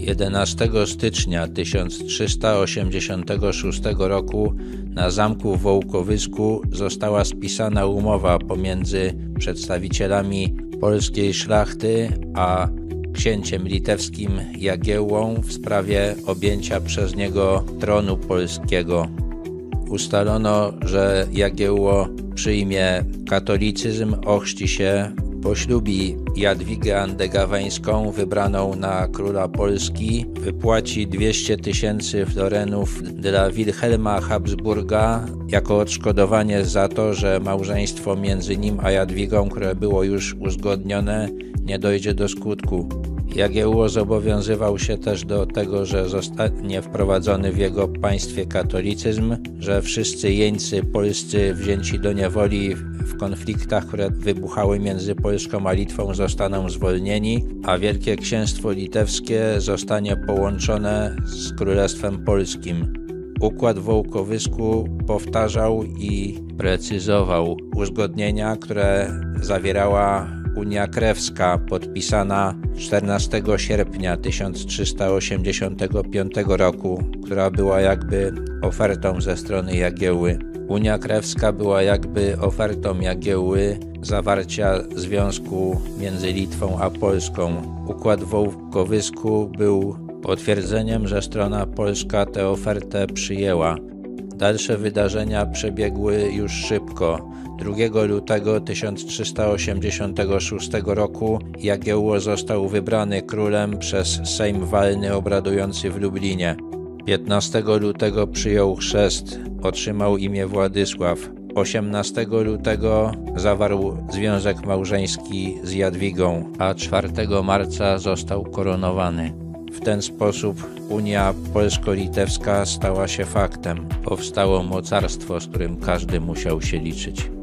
11 stycznia 1386 roku na zamku w Wołkowysku została spisana umowa pomiędzy przedstawicielami polskiej szlachty a księciem litewskim Jagiełłą w sprawie objęcia przez niego tronu polskiego. Ustalono, że Jagiełło przyjmie katolicyzm, ochrzci się Poślubi Jadwigę Andegaweńską, wybraną na króla Polski, wypłaci 200 tysięcy florenów dla Wilhelma Habsburga jako odszkodowanie za to, że małżeństwo między nim a Jadwigą, które było już uzgodnione, nie dojdzie do skutku. Jagiełło zobowiązywał się też do tego, że zostanie wprowadzony w jego państwie katolicyzm, że wszyscy jeńcy polscy wzięci do niewoli w konfliktach, które wybuchały między Polską a Litwą zostaną zwolnieni, a Wielkie Księstwo Litewskie zostanie połączone z Królestwem Polskim. Układ Wołkowysku powtarzał i precyzował uzgodnienia, które zawierała Unia Krewska podpisana 14 sierpnia 1385 roku, która była jakby ofertą ze strony Jagieły. Unia Krewska była jakby ofertą Jagieły zawarcia związku między Litwą a Polską. Układ w był potwierdzeniem, że strona polska tę ofertę przyjęła. Dalsze wydarzenia przebiegły już szybko. 2 lutego 1386 roku Jagiełło został wybrany królem przez Sejm Walny obradujący w Lublinie. 15 lutego przyjął chrzest, otrzymał imię Władysław. 18 lutego zawarł związek małżeński z Jadwigą, a 4 marca został koronowany. W ten sposób Unia Polsko-Litewska stała się faktem. Powstało mocarstwo, z którym każdy musiał się liczyć.